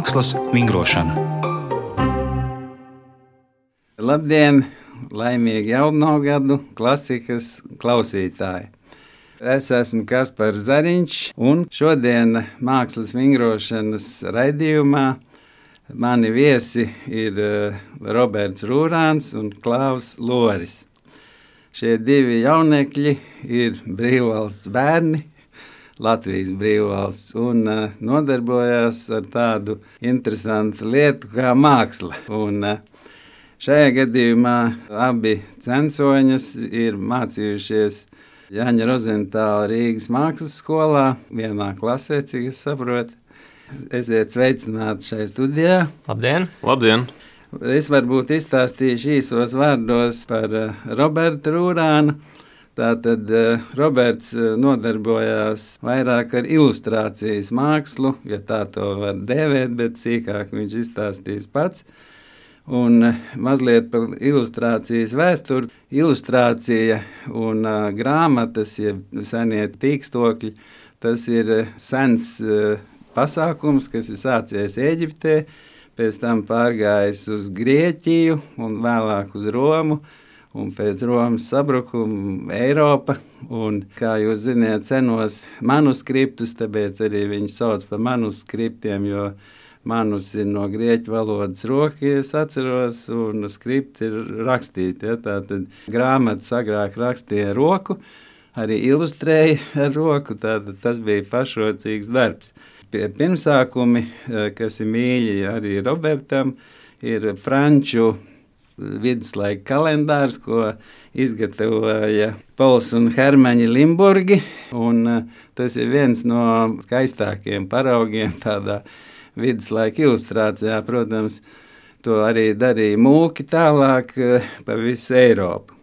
Mākslas vingrošana. Labdien! Laimīgi jauno gadu klasikas klausītāji! Es esmu Kaspars Zariņš, un šodien mākslas vingrošanas raidījumā mani viesi ir eh, Roberts Rūrāns un Klaus Loris. Šie divi jaunekļi ir brīvvalsts bērni, Latvijas brīvvalsts, un uh, nodarbojās ar tādu interesantu lietu kā māksla. Un, uh, šajā gadījumā abi censoņas ir mācījušies Jāņa Rozentāla Rīgas mākslas skolā, vienā klasē, cik es saprotu. Esiet sveicināti šajā studijā. Labdien! Labdien! Es varbūt izstāstīšu īsos vārdos par Robertu Rūrānu. Tātad uh, Roberts uh, nodarbojās vairāk ar ilustrācijas mākslu, ja tā to var dēvēt, bet sīkāk viņš izstāstīs pats. Un uh, mazliet par ilustrācijas vēsturi. Ilustrācija un uh, grāmatas, jeb ja senie tīkstokļi, tas ir sens uh, pasākums, kas ir sācies Eģiptē, pēc tam pārgājis uz Grieķiju un vēlāk uz Romu un pēc Romas sabrukuma Eiropa. Un, kā jūs zināt, senos manuskriptus, tāpēc arī viņi sauc par manuskriptiem, jo manus ir no grieķu valodas roka, es atceros, un skripts ir rakstīts. Ja, Tātad grāmatas agrāk rakstīja roku, arī ilustrēja ar roku, tātad tas bija pašrocīgs darbs. Pie pirmsākumi, eh, kas ir mīļi arī Robertam, ir franču viduslaika kalendārs, ko izgatavoja Pauls un Hermaņa Limburgi. Un, uh, tas ir viens no skaistākajiem paraugiem tādā viduslaika ilustrācijā. Protams, to arī darīja mūki tālāk uh, pa visu Eiropu.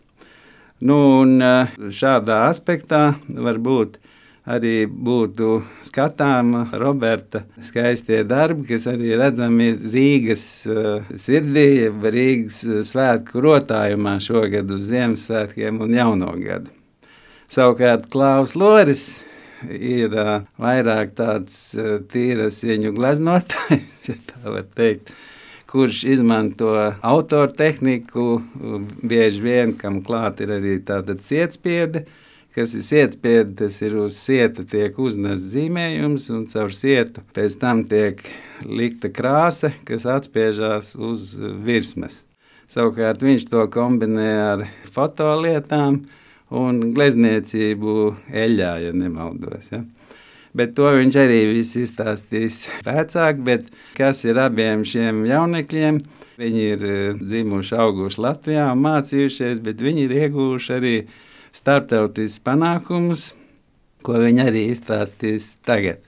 Nu, uh, šādā aspektā varbūt arī būtu skatāma Roberta skaistie darbi, kas arī redzami Rīgas uh, sirdī, Rīgas svētku rotājumā šogad uz Ziemassvētkiem un Jauno gadu. Savukārt Klaus Loris ir uh, vairāk tāds tīras viņu gleznotājs, ja tā var teikt kurš izmanto autoru tehniku, bieži vien kam klāt ir arī tāda sietspiede, uh, kas ir sietspiede, tas ir uz sieta tiek uznests zīmējums, un caur sietu pēc tam tiek likta krāsa, kas atspiežās uz virsmas. Savukārt viņš to kombinē ar fotolietām un glezniecību eļļā, ja nemaldos. Ja. Bet to viņš arī viss izstāstīs bet kas ir abiem šiem jaunekļiem? Viņi ir eh, dzimuši, auguši Latvijā un mācījušies, bet viņi ir ieguvuši arī starptautiskus panākumus, ko viņi arī izstāstīs tagad.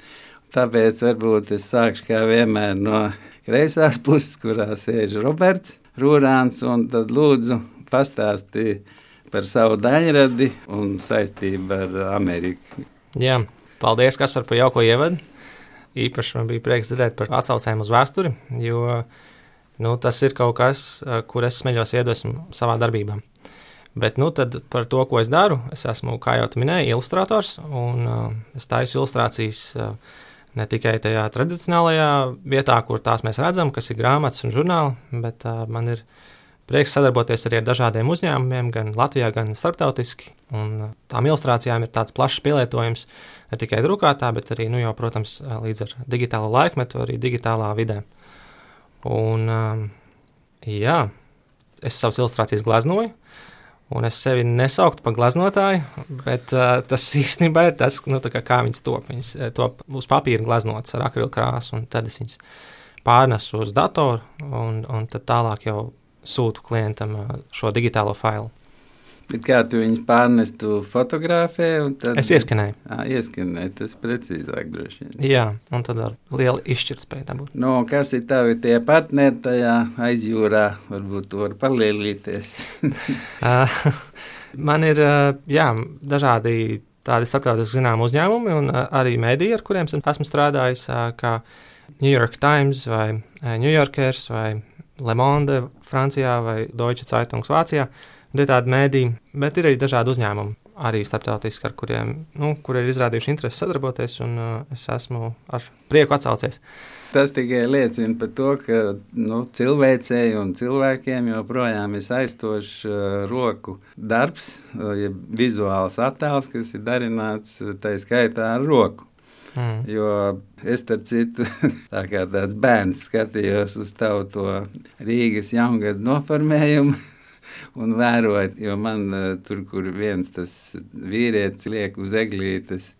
Tāpēc varbūt es sākšu kā vienmēr no kreisās puses, kurā sēž Roberts Rūrāns, un tad lūdzu pastāstīt par savu daļradi un saistību ar Ameriku. Jā, paldies, Kaspar, par jauko ievadu. Īpaši man bija prieks dzirdēt par atsaucēm uz vēsturi, jo nu, tas ir kaut kas, kur es smeļos iedvesmu savā darbībā. Bet nu, par to, ko es daru, es esmu, kā jau minēju, ilustrators. Un, uh, es taisu ilustrācijas uh, ne tikai tajā tradicionālajā vietā, kur tās mēs redzam, kas ir grāmatas un žurnāli, bet uh, man ir prieks sadarboties arī ar dažādiem uzņēmumiem, gan Latvijā, gan starptautiski. Un, uh, tām ilustrācijām ir tāds plašs pielietojums ne tikai drukātā, bet arī, nu, jau, protams, uh, līdz ar digitālo laikmetu, arī digitālā vidē. Un, um, jā, es savas ilustrācijas gleznoju. Un es sevi nesauktu par gleznotāju, bet uh, tas īstenībā ir tas, nu, kā, kā viņas top. Viņas top uz papīra gleznotas ar akrilu krāsu, un tad es viņas pārnesu uz datoru, un, un tad tālāk jau sūtu klientam šo digitālo failu. Bet kā tu viņus pārnestu fotografē? Tad... Es ieskanēju. À, ieskanēju, tas precīzāk droši vien. Jā, un tad ar lielu izšķirtspēju dabūt. No, kas ir tavi tie partneri tajā aizjūrā? Varbūt tu vari palielīties. Man ir jā, dažādi tādi starptautiski zināmi uzņēmumi un arī mediji, ar kuriem esmu strādājis, kā New York Times vai New Yorkers vai Le Monde Francijā vai Deutsche Zeitung Vācijā. Ir tādi mēdīji, bet ir arī dažādi uzņēmumi. arī starptautiski, ar kuriem nu, kur ir izrādījuši interesi sadarboties, un uh, es esmu ar prieku atsaucies. Tas tikai liecina par to, ka nu, cilvēcei un cilvēkiem joprojām ir aizstošs uh, roku darbs, uh, ja vizuāls attēls, kas ir darināts tā skaitā ar roku. Mm. Jo es, starp citu, tā kā tāds bērns skatījos uz tavu Rīgas jaungadu noformējumu. Un vērot, jo man uh, tur, kur viens tas vīrietis liek uz eglītes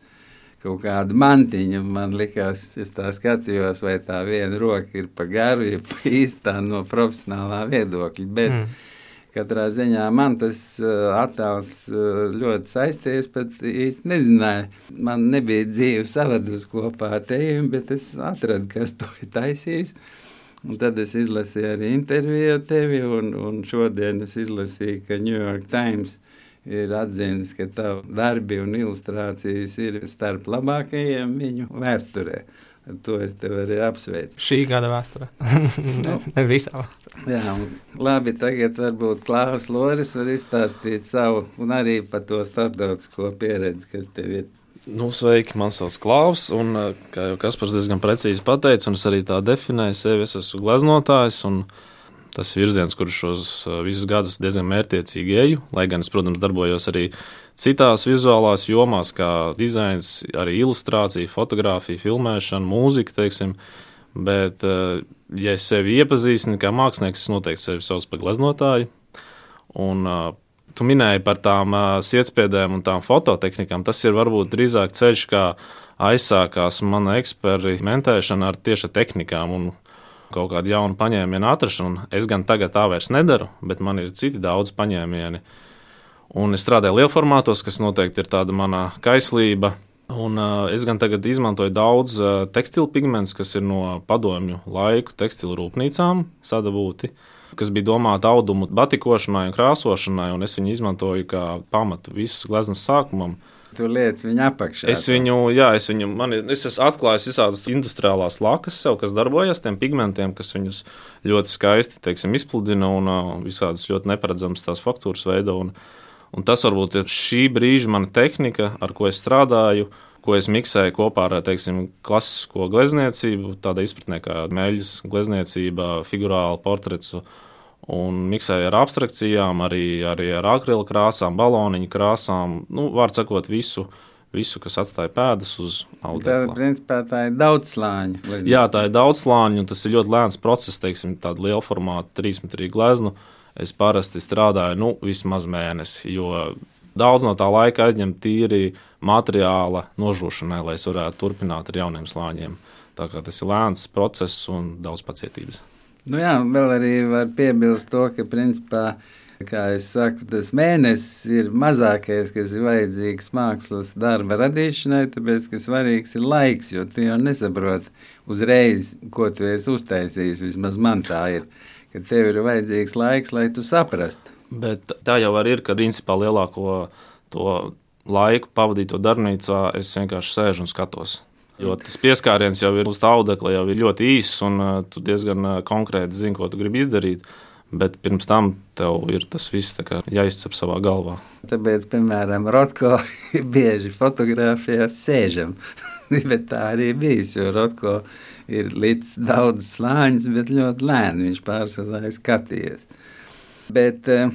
kaut kādu mantiņu, man likās, es tā skatījos, vai tā viena roka ir pa garu, ja pa īstā no profesionālā viedokļa. Bet, mm Katrā ziņā man tas uh, attēls uh, ļoti saistījies, bet īsti nezināju. Man nebija dzīve savadus kopā ar tevi, bet es atradu, kas to ir taisījis. Un tad es izlasīju arī interviju ar tevi, un, un šodien es izlasīju, ka New York Times ir atzīmis, ka tavu darbi un ilustrācijas ir starp labākajiem viņu vēsturē. Ar to es tevi arī apsveicu. Šī gada vēsturē. ne, ne visā vēsturē. Jā, labi. Tagad varbūt Klāvs Loris var izstāstīt savu un arī par to starptautisko pieredzi, kas tev ir. Nu, sveiki, man sauc Klaus, un kā jau Kaspars diezgan precīzi pateica, un es arī tā definēju sevi, es esmu gleznotājs, un tas virziens, kurš šos visus gadus diezgan mērķiecīgi eju, lai gan es, protams, darbojos arī citās vizuālās jomās, kā dizains, arī ilustrācija, fotografija, filmēšana, mūzika, teiksim. Bet, eh, ja es sevi iepazīstinu kā mākslinieks, es noteikti sevi saucu par gleznotāju. Un, tu minēji par tām uh, sietspiedēm un tām fototehnikām. Tas ir varbūt drīzāk ceļš, kā aizsākās mana eksperimentēšana ar tieši tehnikām un kaut kādu jaunu paņēmienu atrašanu. Es gan tagad tā vairs nedaru, bet man ir citi daudz paņēmieni. Uh, Un es strādāju lielformātos, kas noteikti ir tāda mana kaislība. Un, uh, es gan tagad izmantoju daudz uh, tekstilu pigmentus, kas ir no padomju laiku tekstilu rūpnīcām sadabūti, kas bija domāti audumu batikošanai un krāsošanai, un es viņu izmantoju kā pamatu visas gleznas sākumam. Tu liec viņu apakšā. Es viņu, jā, es viņu, man, es esmu atklājis visādas industriālās lakas sev, kas darbojas tiem pigmentiem, kas viņus ļoti skaisti, teiksim, izpludina un visādas ļoti neparedzamas tās faktūras veido. Un, Un tas varbūt ir šī brīža mana tehnika, ar ko es strādāju, ko es miksēju kopā ar teiksim, klasisko glezniecību, tādā izpratnē kā meļas glezniecība, figurāla portrets. Un miksēju ar abstrakcijām, arī, arī ar akrila krāsām, baloniņu krāsām. Nu, Vārds sakot, visu, visu, kas atstāja pēdas uz audekla. Tā, principā, tā ir daudz slāņu. Jā, tā ir daudz slāņu, un tas ir ļoti lēns process, teiksim, tāda liela formāta, trīsmetrīga glezna. Uh, es parasti strādāju nu, vismaz mēnesi, jo daudz no tā laika aizņem tīri materiāla nožūšanai, lai es varētu turpināt ar jauniem slāņiem. Tā kā tas ir lēns process un daudz pacietības. Nu jā, vēl arī var piebilst to, ka principā kā es saku, tas mēnesis ir mazākais, kas ir vajadzīgs mākslas darba radīšanai, tāpēc, ka svarīgs ir laiks, jo tu jau nesaproti uzreiz, ko tu esi uztaisījis. Vismaz man tā ir ka tev ir vajadzīgs laiks, lai tu saprastu. Bet tā jau ir, ka principā lielāko to laiku pavadīto darbnīcā es vienkārši sēžu un skatos. Jo tas pieskāriens jau ir uz tā audekla, jau ir ļoti īss, un tu diezgan konkrēti zini, ko tu gribi izdarīt. Bet pirms tam tev ir tas viss jāizcep savā galvā. Tāpēc, piemēram, Rotko bieži fotografijās sēžam. bet tā arī bijis, jo Rotko ir līdz daudz slāņus, bet ļoti lēni viņš pārsvarā ir skatījies. Bet uh,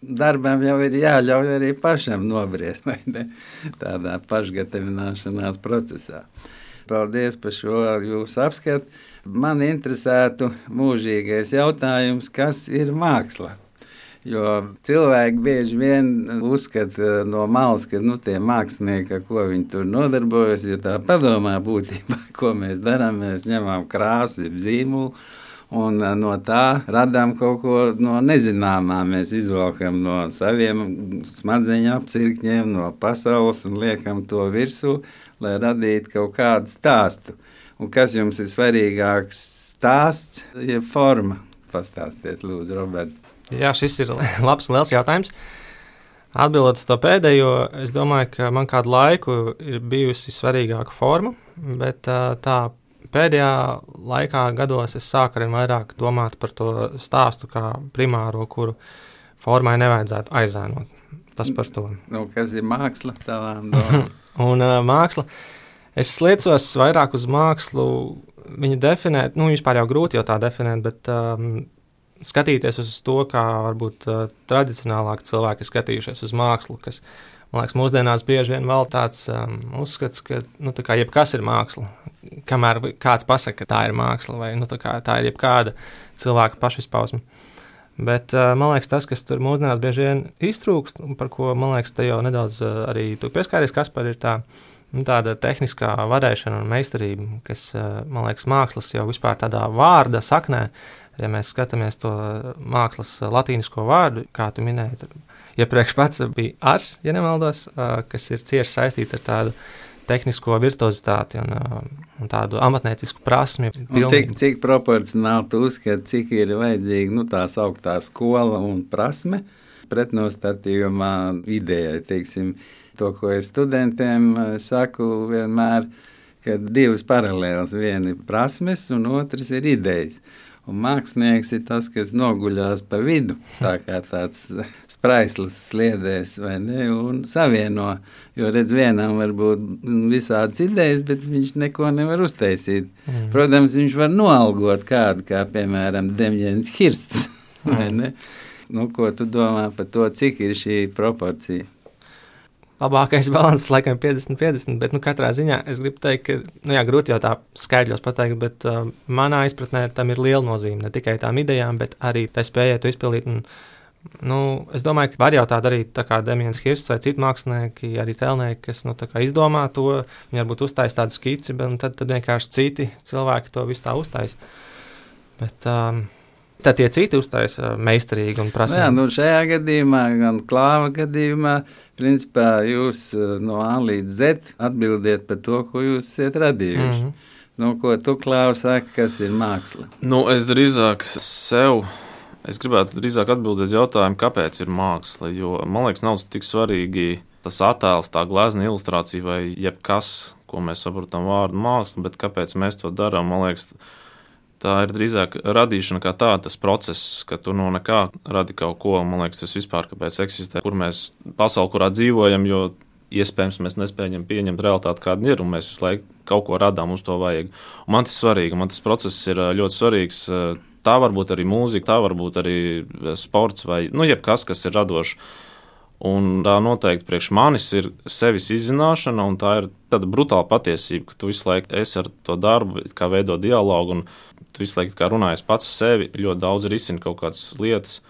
darbam jau ir jāļauj arī pašam nobriest tādā pašgatavināšanās procesā. Paldies par šo jūsu apskatu. Man interesētu mūžīgais jautājums, kas ir māksla? Jo cilvēki bieži vien uzskata eh, no malas, ka nu, tie mākslinieki, ko viņi tur nodarbojas, ja tā padomā būtībā, ko mēs darām, mēs ņemam krāsu, zīmolu. Un eh, no tā radām kaut ko no nezināmā. Mēs izvelkam no saviem smadzeņu apcirkņiem, no pasaules un liekam to virsū, lai radītu kaut kādu stāstu. Un kas jums ir svarīgāks? Stāsts, ja forma. Pastāstiet, Lūdzu, Roberts. Jā, šis ir labs liels jautājums. Atbildot uz to pēdējo, es domāju, ka man kādu laiku ir bijusi svarīgāka forma, bet tā pēdējā laikā gados es sāku arī vairāk domāt par to stāstu kā primāro, kuru formai nevajadzētu aizēnot. tas par to. Nu, kas ir māksla tavām domām? Un uh, māksla. Es liecos vairāk uz mākslu. Viņu definēt, nu, vispār jau grūti jau tā definēt, bet um, skatīties uz to, kā varbūt uh, tradicionālāk cilvēki skatījušies uz mākslu, kas, man liekas, mūsdienās bieži vien vēl tāds um, uzskats, ka, nu, tā jebkas ir māksla. Kamēr kāds pasaka, ka tā ir māksla, vai nu, tā, kā, tā ir jebkāda cilvēka pašizpausme. Bet uh, man liekas, tas, kas tur mūsdienās bieži vien iztrūkst, un par ko man liekas, te jau nedaudz uh, arī tu pieskāries, kas par ir tā nu, tāda tehniskā varēšana un meistarība, kas, man liekas, mākslas jau vispār tādā vārda saknē, ja mēs skatāmies to mākslas latīnisko vārdu, kā tu minēji, iepriekš pats bija ars, ja nemaldos, kas ir cieši saistīts ar tādu tehnisko virtuozitāti un, un tādu amatniecisku prasmi. Cik, cik proporcionāli tu uzskati, cik ir vajadzīga nu, tā sauktā skola un prasme pretnostatījumā idejai, teiksim, to, ko es studentiem saku vienmēr, ka divas paralēlas, viena ir prasmes un otrs ir idejas. Un mākslinieks ir tas, kas noguļās pa vidu, tā kā tāds spraislis sliedēs, vai ne, un savieno. Jo, redz, vienam var būt visādas idejas, bet viņš neko nevar uztaisīt. Mm. Protams, viņš var noalgot kādu, kā piemēram Demjens Hirsts, vai ne? Nu, ko tu domā par to, cik ir šī proporcija? Labākais līdzsvars, laikam, 50-50. Bet, nu, katrā ziņā es gribu teikt, ka, nu, jā, grūti jau tā skaidros pateikt, bet uh, manā izpratnē tam ir liela nozīme. Ne tikai tām idejām, bet arī tai spējai to izpildīt. Un, nu, es domāju, ka var jau tā darīt, tā kā Demians Hirsts vai citi mākslinieki, arī tēlnieki, kas nu, izdomā to. Viņi varbūt uztaisīs tādu skici, bet nu, tad, tad vienkārši citi cilvēki to visu tā uztaisīs. Bet, um, Tad tie citi uztaisa meistarīgi un prasmīgi. Nu jā, nu šajā gadījumā, gan klāva gadījumā, Principā jūs eh, no A līdz Z atbildiet par to, ko jūs esat radījuši. Mm -hmm. Nu, ko tu, saki, kas ir māksla? Nu, es drīzāk sev. Es gribētu drīzāk atbildēt uz jautājumu, kāpēc ir māksla. Jo man liekas, nav tik svarīgi tas attēls, tā glezna ilustrācija vai jebkas, ko mēs saprotam vārdu māksla, bet kāpēc mēs to darām. Man liekas, Tā ir drīzāk radīšana kā tāda, tas process, ka tu no nekā radi kaut ko. Man liekas, tas vispār kāpēc eksistē, kur mēs pasaulē, kurā dzīvojam, jo iespējams mēs nespējam pieņemt realitāti, kāda ir, un mēs visu laiku kaut ko radām, mums to vajag. Un man tas ir svarīgi, man tas process ir ļoti svarīgs. Tā var būt arī mūzika, tā var būt arī sports vai nu, jebkas, kas ir radošs. Un tā noteikti priekš manis ir sevis izzināšana, un tā ir tāda brutāla patiesība, ka tu visu laiku esi ar to darbu, kā veido dialogu, un tu visu laiku runājies pats sevi, ļoti daudz risini kaut kādas lietas,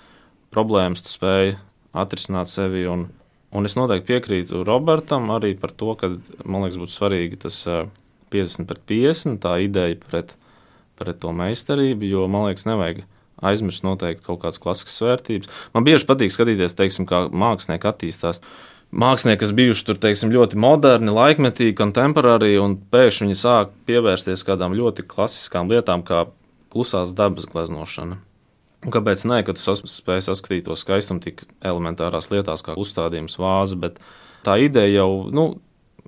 problēmas, tu spēj atrisināt sevi. Un, un es noteikti piekrītu Robertam arī par to, ka man liekas, būtu svarīgi tas 50 pret 50, tā ideja pret, pret to meistarību, jo man liekas, nevajag aizmirst noteikti kaut kādas klasiskas vērtības. Man bieži patīk skatīties, teiksim, kā mākslinieki attīstās. Mākslinieki, kas bijuši tur teiksim, ļoti moderni, laikmetīgi, kontemporāri, un pēkšņi viņi sāk pievērsties kādām ļoti klasiskām lietām, kā klusās dabas gleznošana. Un kāpēc nē, ka tu sas, spēj saskatīt to skaistumu tik elementārās lietās, kā uzstādījums, vāze, bet tā ideja jau, nu,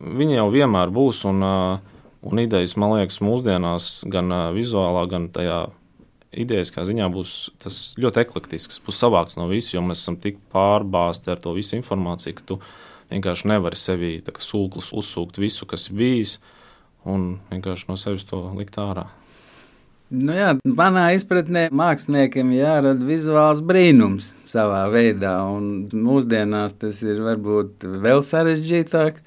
viņa jau vienmēr būs, un, un idejas, man liekas, mūsdienās gan vizuālā, gan tajā idejas ziņā būs ļoti eklektisks, būs savāks no visiem, jo mēs esam tik pārbāzti ar to visu informāciju, ka tu vienkārši nevari sevī sūklis uzsūkt visu, kas bijis, un vienkārši no sevis to likt ārā. Nu jā, manā izpratnē māksliniekam jārada vizuāls brīnums savā veidā, un mūsdienās tas ir varbūt vēl sarežģītāk.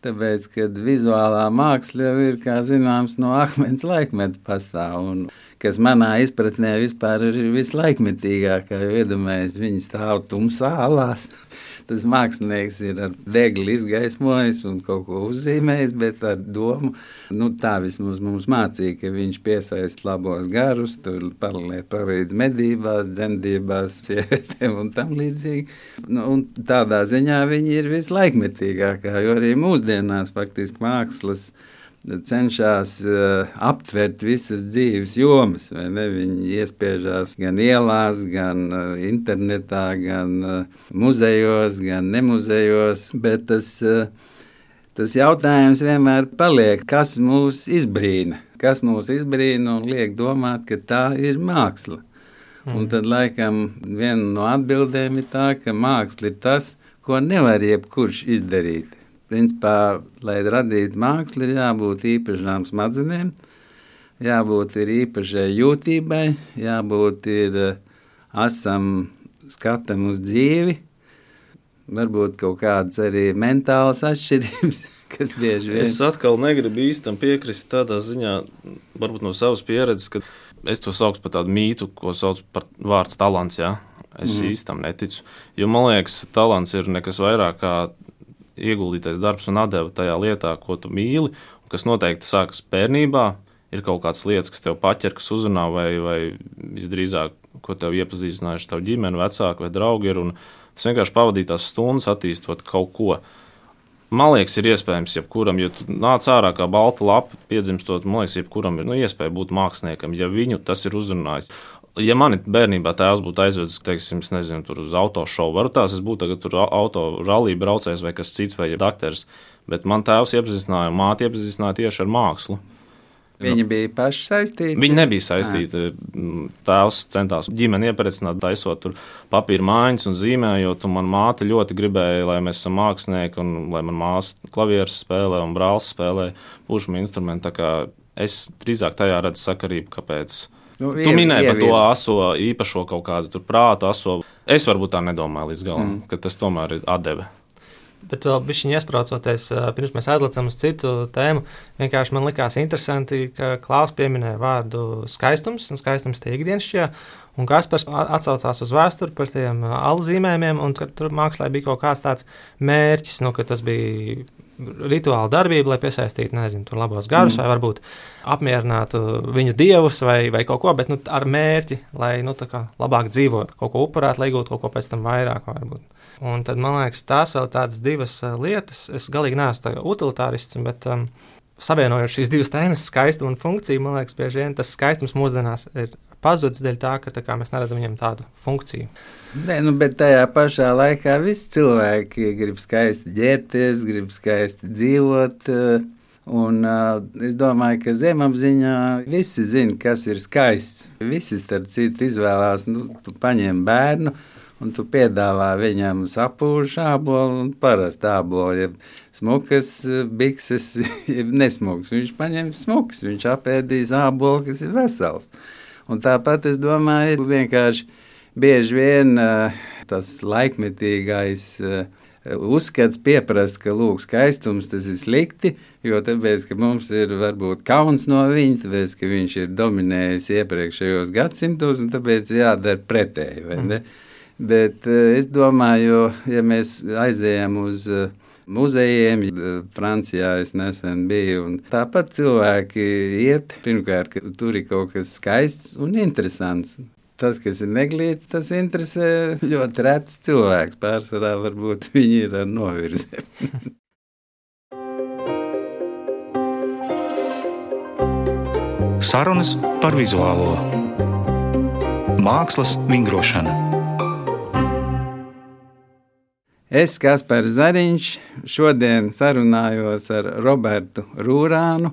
Tāpēc, kad vizuālā māksla jau ir, kā zināms, no akmens laikmeta pastāv. Un kas manā izpratnē vispār ir vislaikmetīgākā, iedomājieties, viņi stāv tumsā alās. Tas mākslinieks ir ar degli izgaismojis un kaut ko uzzīmējis, bet ar domu, nu tā vismaz mums mācīja, ka viņš piesaist labos garus, tur palīdz medībās, dzemdībās, sievietēm un tam līdzīgi. Nu, un tādā ziņā viņi ir vislaikmetīgākā, jo arī mūsdienās faktiski mākslas cenšas uh, aptvert visas dzīves jomas. Viņi iespiežās gan ielās, gan uh, internetā, gan uh, muzejos, gan nemuzejos. Bet tas, tas jautājums vienmēr paliek, kas mūs izbrīna. Kas mūs izbrīna un liek domāt, ka tā ir māksla. Mm. Un tad, laikam, viena no atbildēm ir tā, ka māksla ir tas, ko nevar jebkurš izdarīt. Principā, lai radītu mākslu, ir jābūt īpašām smadzenēm, jābūt īpašai jūtībai, jābūt ir asam skatam uz dzīvi, varbūt kaut kādas arī mentālas atšķirības. Kas bieži vien Es atkal negribu īstenībā piekrist tādā ziņā, varbūt no savas pieredzes, ka es to saucu par tādu mītu, ko sauc par vārdu talants. Jā. Es mm. īstenībā neticu. Jo man liekas, talants ir nekas vairāk kā ieguldītais darbs un atdeva tajā lietā, ko tu mīli, un kas noteikti sākas bērnībā. Ir kaut kādas lietas, kas tev paķer, kas uzrunā, vai, vai visdrīzāk, ko tev iepazīstinājuši tavu ģimeni, vecāki vai draugi. Ir, tas vienkārši pavadītās stundas attīstot kaut ko man liekas, ir iespējams jebkuram, ja tu nāc ārā kā balta lapa, piedzimstot, man liekas, jebkuram ir nu, iespēja būt māksliniekam, ja viņu tas ir uzrunājis. Ja man bērnībā tēvs būtu aizvedis, teiksim, nezinu, uz autošovu, varbūt tās es būtu tagad auto rallija braucējs vai kas cits, vai dakteris. Bet man tēvs iepazīstināja, māte iepazīstināja tieši ar mākslu. Viņi bija paši saistīti. Viņi nebija saistīti. Tēvs centās ģimeni iepazīstināt, taisot papīra mājiņas un zīmējot. Un manā māte ļoti gribēja, lai mēs esam mākslinieki, un lai manā māsa klavieres spēlē un brālis spēlē pušumu instrumentu. Es drīzāk tajā redzu sakarību, kāpēc. Nu, tu minēji par to aso īpašo kaut kādu prātu, aso. Es varbūt tā nedomāju līdz galam, mm. ka tas tomēr ir atdeve. Bet vēl bija viņa iesprācoties, pirms mēs aizlecam uz citu tēmu. Vienkārši man likās interesanti, ka Klaus pieminēja vārdu skaistums, un skaistums tie ikdienas šķie. Un Kaspars atsaucās uz vēsturi par tiem alu zīmējumiem, un tur mākslā bija kaut kāds tāds mērķis, nu, ka tas bija rituāla darbība, lai piesaistītu, nezinu, tur labos garus, mm. vai varbūt apmierinātu viņu dievus vai, vai kaut ko, bet nu, ar mērķi, lai nu, labāk dzīvotu, kaut ko upurētu, lai iegūtu kaut ko pēc tam vairāk. Varbūt. Un tad man liekas, tās vēl tādas divas uh, lietas. Es galīgi neesmu utilitārists, bet um, savienojot šīs divas tēmas, skaistumu un funkciju, man liekas, bieži vien tas skaistums mūsdienās ir pazudis dēļ tā, ka tā kā, mēs neredzam viņam tādu funkciju. Nē, nu, bet tajā pašā laikā visi cilvēki grib skaisti ģērbties, grib skaisti dzīvot. Uh, un, uh, es domāju, ka zemapziņā visi zina, kas ir skaists. Visi, starp citu, izvēlās, nu, paņem bērnu un tu piedāvā viņam sapūžu ābolu un parastu ābolu. Ja smukas eh, bikses, ja nesmuks, viņš paņem smuks, viņš apēdīs ābolu, kas ir vesels. Un tāpat es domāju, vienkārši bieži vien eh, tas laikmetīgais eh, uzskats pieprasa, ka lūk, skaistums tas ir slikti, jo tāpēc, ka mums ir varbūt kauns no viņa, tāpēc, ka viņš ir dominējis iepriekšējos gadsimtos, un tāpēc jādara pretēji? Mm. Bet eh, es domāju, ja mēs aizējām uz eh, muzejiem, eh, Francijā es nesen biju, tāpat cilvēki iet, pirmkārt, tur ir kaut kas skaists un interesants. Tas, kas ir neglīts, tas interesē ļoti rets cilvēks. Pārsvarā varbūt viņi ir ar novirzi. Sarunas par vizuālo mākslas vingrošanu. Es, Kaspars Zariņš, šodien sarunājos ar Robertu Rūrānu,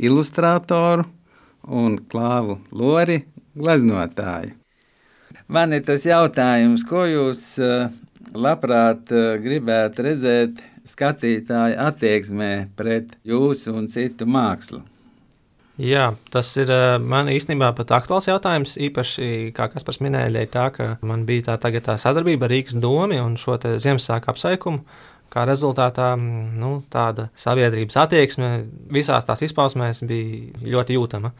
ilustratoru un klāvu Lori, gleznotāju. Man ir tas jautājums, ko jūs eh, labprāt eh, gribētu redzēt skatītāju attieksmē pret jūsu un citu mākslu? Jā, tas ir eh, man īstenībā pat aktuāls jautājums. Īpaši, kā Kaspars minēja, dēļ tā, ka man bija tā, tā sadarbība ar Rīgas domu un šo Ziemassvētku apsveikumu. Kā rezultātā nu, tāda sabiedrības attieksme visās tās izpausmēs bija ļoti jūtama.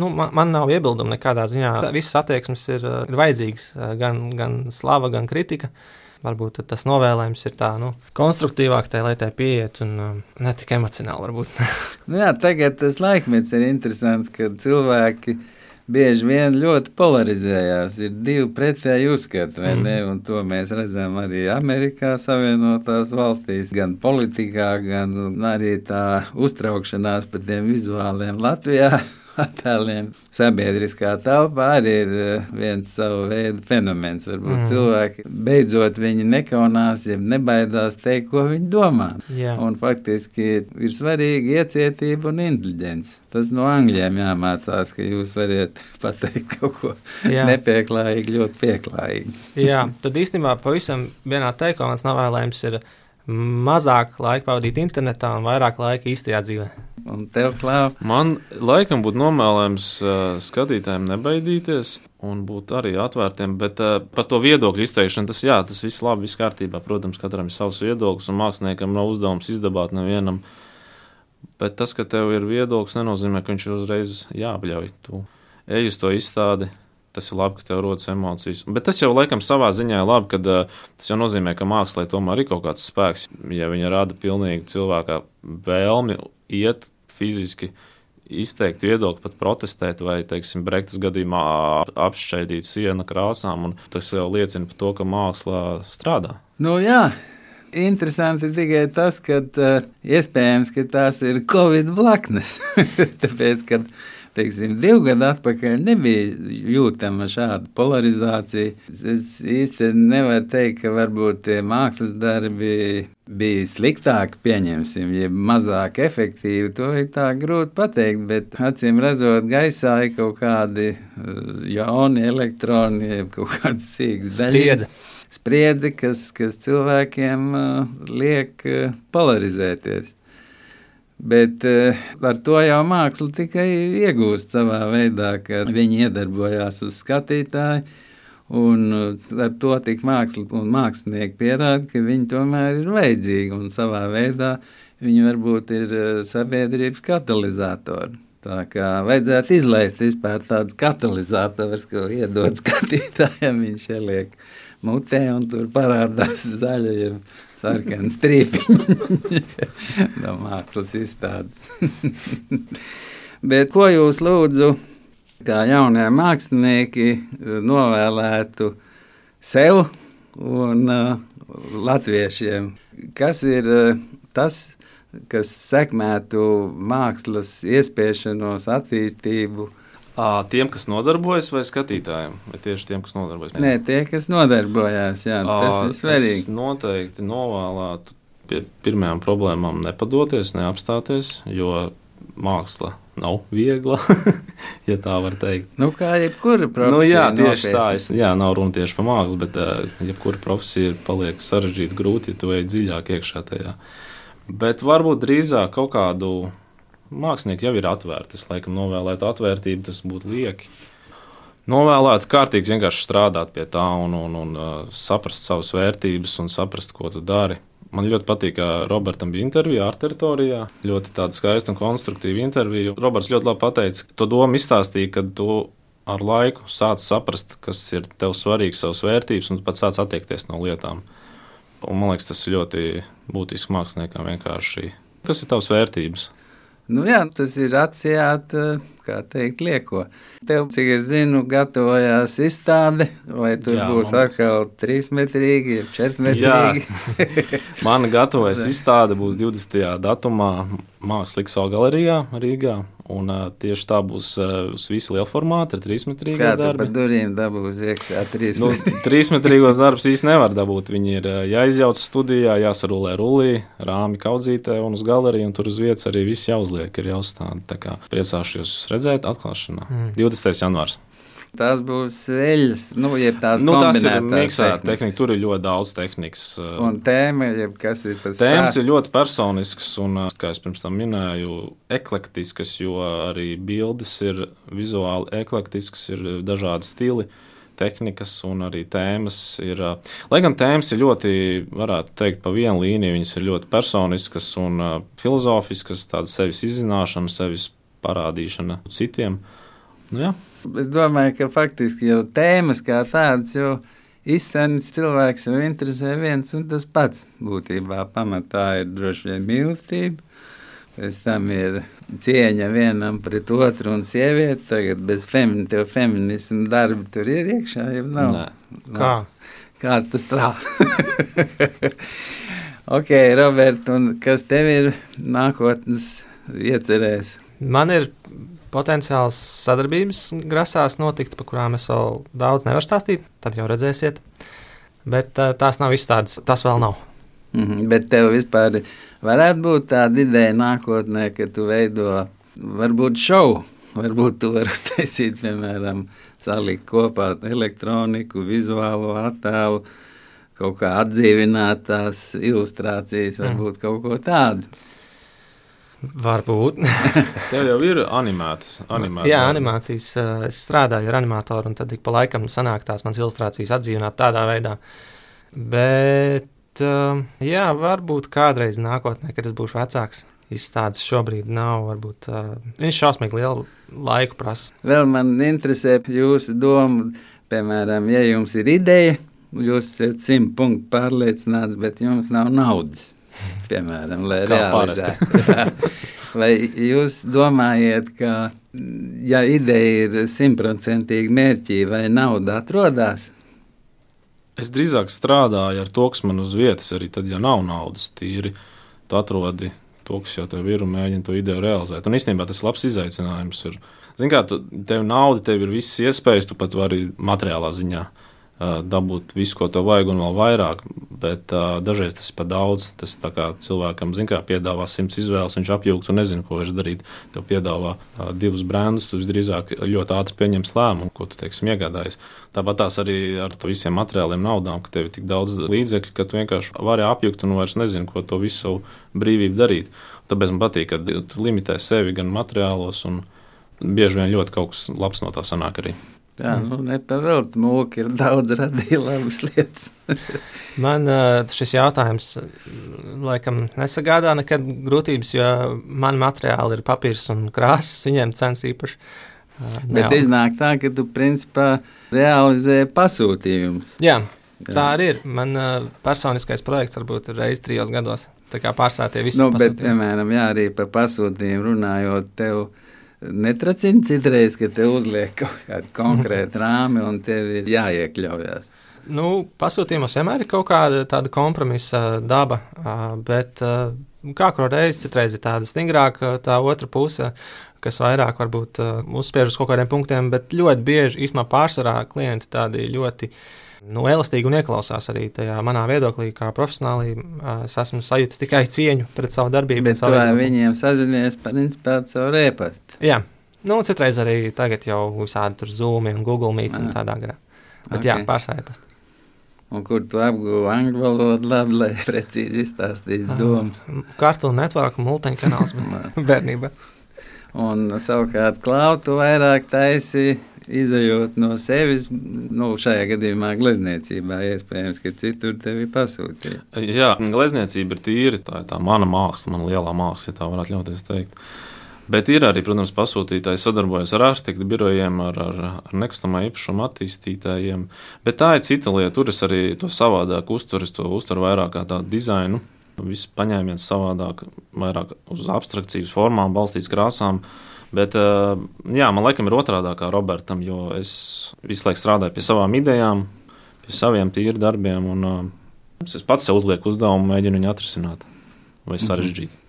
Nu, man, man nav iebildumu nekādā ziņā. Visas attieksmes ir, eh, ir vajadzīgas, eh, gan, gan slava, gan kritika. Uh, varbūt tas novēlējums ir tā, nu, konstruktīvāk, tai, lai tai pieiet un um, ne tik emocionāli. nu jā, tagad tas laikmets ir interesants, kad cilvēki bieži vien ļoti polarizējās. Ir divi pretēji uzskati, vai mm. ne? Un to mēs redzam arī Amerikā Savienotās valstīs, gan politikā, gan arī tā uztraukšanās par tiem vizuāliem Latvijā. attēliem. Sabiedriskā telpā arī ir eh, viens savu veidu fenomens. Varbūt mm. cilvēki beidzot viņi nekaunās, ja nebaidās teikt, ko viņi domā. Jā. Un faktiski ir svarīgi iecietība un inteliģence. Tas no angļiem jāmācās, ka jūs varat pateikt kaut ko Jā. nepieklājīgi, ļoti pieklājīgi. Jā, tad īstenībā pavisam vienā teikumā mans novēlējums ir mazāk laika pavadīt internetā un vairāk laika īstajā dzīvē. Un tev klāv. Man laikam būtu nomēlējums uh, skatītājiem nebaidīties un būt arī atvērtiem, bet uh, par to viedokļu izteikšanu tas, jā, tas viss labi, viss kārtībā. Protams, katram ir savs viedoklis un māksliniekam nav uzdevums izdabāt nevienam. Bet tas, ka tev ir viedoklis, nenozīmē, ka viņš uzreiz jāapļauj. Tu ej uz to izstādi, tas ir labi, ka tev rodas emocijas. Bet tas jau laikam savā ziņā ir labi, ka uh, tas jau nozīmē, ka mākslā tomēr ir kaut kāds spēks. Ja viņa rada pilnīgi cilvēkā vēlmi iet fiziski. Izteikt viedokli, pat protestēt, vai, teiksim, Brektas gadījumā apšķaidīt sienu krāsām. Tas jau liecina par to, ka mākslā strādā. Nu, jā, interesanti tikai tas, ka uh, iespējams, ka tās ir Covid blaknes. Tāpēc, kad teiksim, divu gadu atpakaļ nebija jūtama šāda polarizācija. Es īsti nevaru teikt, ka varbūt tie mākslas darbi bija sliktāki, pieņemsim, ja mazāk efektīvi. To ir tā grūti pateikt, bet acīm redzot, gaisā ir kaut kādi jauni elektroni, kaut kāds sīgs daļiņas. Spriedzi, kas, kas cilvēkiem uh, liek uh, polarizēties. Bet uh, ar to jau māksla tikai iegūst savā veidā, ka viņi iedarbojās uz skatītāju. Un uh, ar to tik māksla un mākslinieki pierāda, ka viņi tomēr ir vajadzīgi un savā veidā viņi varbūt ir uh, sabiedrības katalizatori. Tā kā vajadzētu izlaist vispār tādus katalizatorus, ko iedod skatītājiem, viņš ieliek mutē un tur parādās zaļa sarkana strīpiņa no mākslas izstādes. Bet ko jūs lūdzu, kā jaunie mākslinieki, novēlētu sev un uh, latviešiem? Kas ir uh, tas, kas sekmētu mākslas iespiešanos, attīstību? Tiem, kas nodarbojas, vai skatītājiem, vai tieši tiem, kas nodarbojas? Nē, tie, kas nodarbojas, jā, tas ir svarīgi. Es noteikti novēlētu pie pirmajām problēmām nepadoties, neapstāties, jo māksla nav viegla, ja tā var teikt. Nu, kā jebkura profesija. Nu, jā, tieši nopietni. tā. Es, jā, nav runa tieši par mākslu, bet uh, jebkura profesija paliek sarežģīta, grūti, ja tu ej dziļāk iekšā tajā. Bet varbūt drīzāk kaut kādu mākslinieki jau ir atvērti. Es laikam novēlētu atvērtību, tas būtu lieki. Novēlētu kārtīgi vienkārši strādāt pie tā un, un, un uh, saprast savas vērtības un saprast, ko tu dari. Man ļoti patīk, ka Robertam bija intervija ar teritorijā. Ļoti tāda skaista un konstruktīva intervija. Roberts ļoti labi pateica, to domu izstāstīja, kad tu ar laiku sāc saprast, kas ir tev svarīgs, savas vērtības, un pats sāc attiekties no lietām. Un, man liekas, tas ir ļoti būtiski māksliniekam vienkārši. Kas ir tavs vērtības? Nu, jā, tas ir atsijāt, kā teikt, lieko. Tev, cik es zinu, gatavojās izstāde, vai tur jā, būs man... atkal trīsmetrīgi, četrmetrīgi? Mana gatavojas izstāde būs 20. datumā Mākslas galerijā Rīgā. Un, uh, tieši tā būs uh, uz visu lielu formātu, ar trīsmetrīgu darbu. Kā durvīm dabūs iekšā trīsmetrīgos? Nu, trīsmetrīgos darbus īsti nevar dabūt. Viņi ir uh, jāizjauc studijā, jāsarulē rullī, rāmi kaudzītē un uz galeriju, un tur uz vietas arī viss jāuzliek, ir jāuzstāda. Tā kā priecāšos jūs redzēt atklāšanā. Mm. 20. janvārs. Tās būs eļļas, nu, jeb tās nu, tās ir miksēta tehnika. Tur ir ļoti daudz tehnikas. Uh, un tēma, jeb kas ir tas? Tēmas stāsts? ir ļoti personisks un, uh, kā es pirms tam minēju, eklektiskas, jo arī bildes ir vizuāli eklektiskas, ir dažādi stili. Tehnikas un arī tēmas ir. Uh, lai gan tēmas ir ļoti, varētu teikt, pa vienu līniju, viņas ir ļoti personiskas un filozofiskas, tāda sevis izzināšana, sevis parādīšana citiem. Nu, jā. Es domāju, ka faktiski jau tēmas kā tādas jau izsmeļas cilvēks jau interesē viens un tas pats. Būtībā pamatā ir droši vien mīlestība. Pēc tam ir cieņa vienam pret otru un sievieti. Tagad bez femini, tev feminismu darbi tur ir iekšā, jau nav. Nē. Nav. Kā? Kā tas tā? ok, Robert, un kas tev ir nākotnes iecerējis? Man ir potenciāls sadarbības grasās notikt, par kurām es vēl daudz nevaru stāstīt. Tad jau redzēsiet. Bet tās nav izstādes, tas vēl nav. Mm -hmm, bet tev vispār varētu būt tāda ideja nākotnē, ka tu veido varbūt šovu. Varbūt tu vari uztaisīt, piemēram, salikt kopā elektroniku, vizuālo attēlu, kaut kā atdzīvināt tās ilustrācijas, varbūt mm. kaut ko tādu. Varbūt. Tev jau ir animētas. Animētas. Jā, animācijas. Eh, es strādāju ar animatoru, un tad ik pa laikam sanāk tās manas ilustrācijas atdzīvināt tādā veidā. Bet, eh, jā, varbūt kādreiz nākotnē, kad es būšu vecāks. Izstādes šobrīd nav. Varbūt, uh, viņš šausmīgi lielu laiku prasa. Vēl man interesē jūsu doma, piemēram, ja jums ir ideja, jūs esat simt punktu pārliecināts, bet jums nav naudas piemēram, lai realizētu. Vai jūs domājat, ka, ja ideja ir simtprocentīgi mērķī, vai nauda atrodas? Es drīzāk strādāju ar to, kas man uz vietas arī tad, ja nav naudas, tīri tu atrodi to, kas jau tev ir un mēģini to ideju realizēt. Un īstenībā tas ir labs izaicinājums. Ir, zin kā, tu, tev nauda, tev ir visas iespējas, tu pat vari materiālā ziņā uh, dabūt visu, ko tev vajag, un vēl vairāk. Bet uh, dažreiz tas ir par daudz. Tas cilvēkam, kā piedāvā simts izvēles, viņš apjūgt un nezina, ko vairs darīt. Tev piedāvā uh, divus brandus, tu visdrīzāk ļoti ātri pieņems lēmumu, ko tu teiksim, iegādājies. Tāpat tās arī ar visiem materiāliem, naudām, ka tev ir tik daudz līdzekļu, ka tu vienkārši vari apjūgt un vairs nezini, ko to visu savu brīvību darīt. Tāpēc man patīk, ka tu limitē sevi gan materiālos, un bieži vien ļoti kaut kas labs no tā sanāk arī. Jā, nu, nepavēlti mūki ir daudz radīja labas lietas. man šis jautājums laikam nesagādā nekad grūtības, jo man materiāli ir papīrs un krāsas, viņiem cenas īpaši. Bet Neau. iznāk tā, ka tu principā realizē pasūtījumus. Jā, Jā. tā arī ir. Man personiskais projekts varbūt ir reizes trijos gados. Tā kā pārstātie visi. Nu, bet, piemēram, jā, arī par pasūtījumu runājot, tev netracina citreiz, ka te uzliek kaut kādu konkrētu rāmi un tev ir jāiekļaujas. Nu, pasūtījumos vienmēr ir kaut kāda tāda kompromisa daba, bet kā kuru reizi citreiz ir tāda stingrāka, tā otra puse, kas vairāk varbūt uzspiež uz kaut kādiem punktiem, bet ļoti bieži īstenībā pārsvarā klienti tādi ļoti nu, elastīgi un ieklausās arī tajā manā viedoklī, kā profesionāli. Es esmu sajūtis tikai cieņu pret savu darbību. Bet ar viņiem sazinies par inspirāciju caur rēpastu. Jā, nu, citreiz arī tagad jau visādi tur Zoom un Google Meet un tādā garā. Bet okay. jā, pārsājēpast. Un kur tu apgūsi angļu valodu, labi, lai precīzi izstāstītu domas? Cartoon Network, multikanāls bērnībā. Un savukārt klātu vairāk taisīja izējot no sevis, nu, šajā gadījumā glezniecībā, iespējams, ka citur tevi pasūtīja. Jā, glezniecība ir tīra, tā tā mana māksla, mana lielā māksla, ja tā varētu ļauties teikt. Bet ir arī, protams, pasūtītāji sadarbojas ar arhitektu birojiem, ar, ar, ar nekustamā īpašuma attīstītājiem. Bet tā ir cita lieta. Tur es arī to savādāk uzturu, to uzturu vairāk kā tādu dizainu. Viss paņēmiens savādāk, vairāk uz abstrakcijas formām, balstīts krāsām. Uh, Bet, eh, jā, man laikam ir otrādi kā Robertam, jo es visu laiku strādāju pie savām idejām, pie saviem tīri darbiem, un uh, es pats sev uzlieku uzdevumu, mēģinu viņu atrisināt vai mhm. sarežģīt.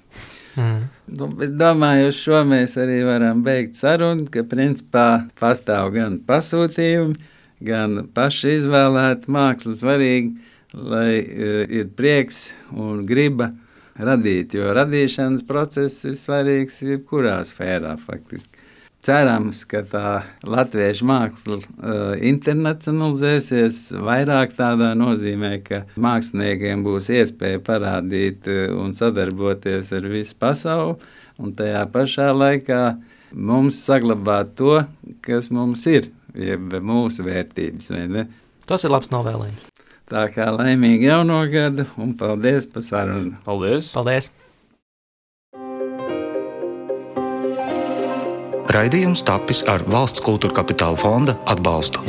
Mm. Nu, es domāju, uz šo mēs arī varam beigt sarunu, ka principā pastāv gan pasūtījumi, gan paši izvēlēti mākslas svarīgi, lai uh, ir prieks un griba radīt, jo radīšanas process ir svarīgs jebkurā sfērā faktiski. Cerams, ka tā latviešu māksla uh, internacionalizēsies vairāk tādā nozīmē, ka māksliniekiem būs iespēja parādīt uh, un sadarboties ar visu pasauli, un tajā pašā laikā mums saglabāt to, kas mums ir, jeb mūsu vērtības. Tas ir labs novēlējums. Tā kā laimīgi jauno gadu un paldies par sarunu. Paldies! paldies. Raidījums tapis ar valsts kultūra kapitāla fonda atbalstu.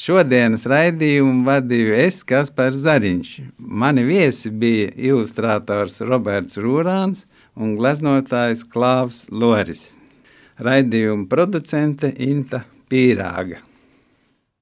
Šodienas raidījumu vadīju es, Kaspars Zariņš. Mani viesi bija ilustrators Roberts Rūrāns un gleznotājs Klāvs Loris. Raidījuma producente Inta Pīrāga.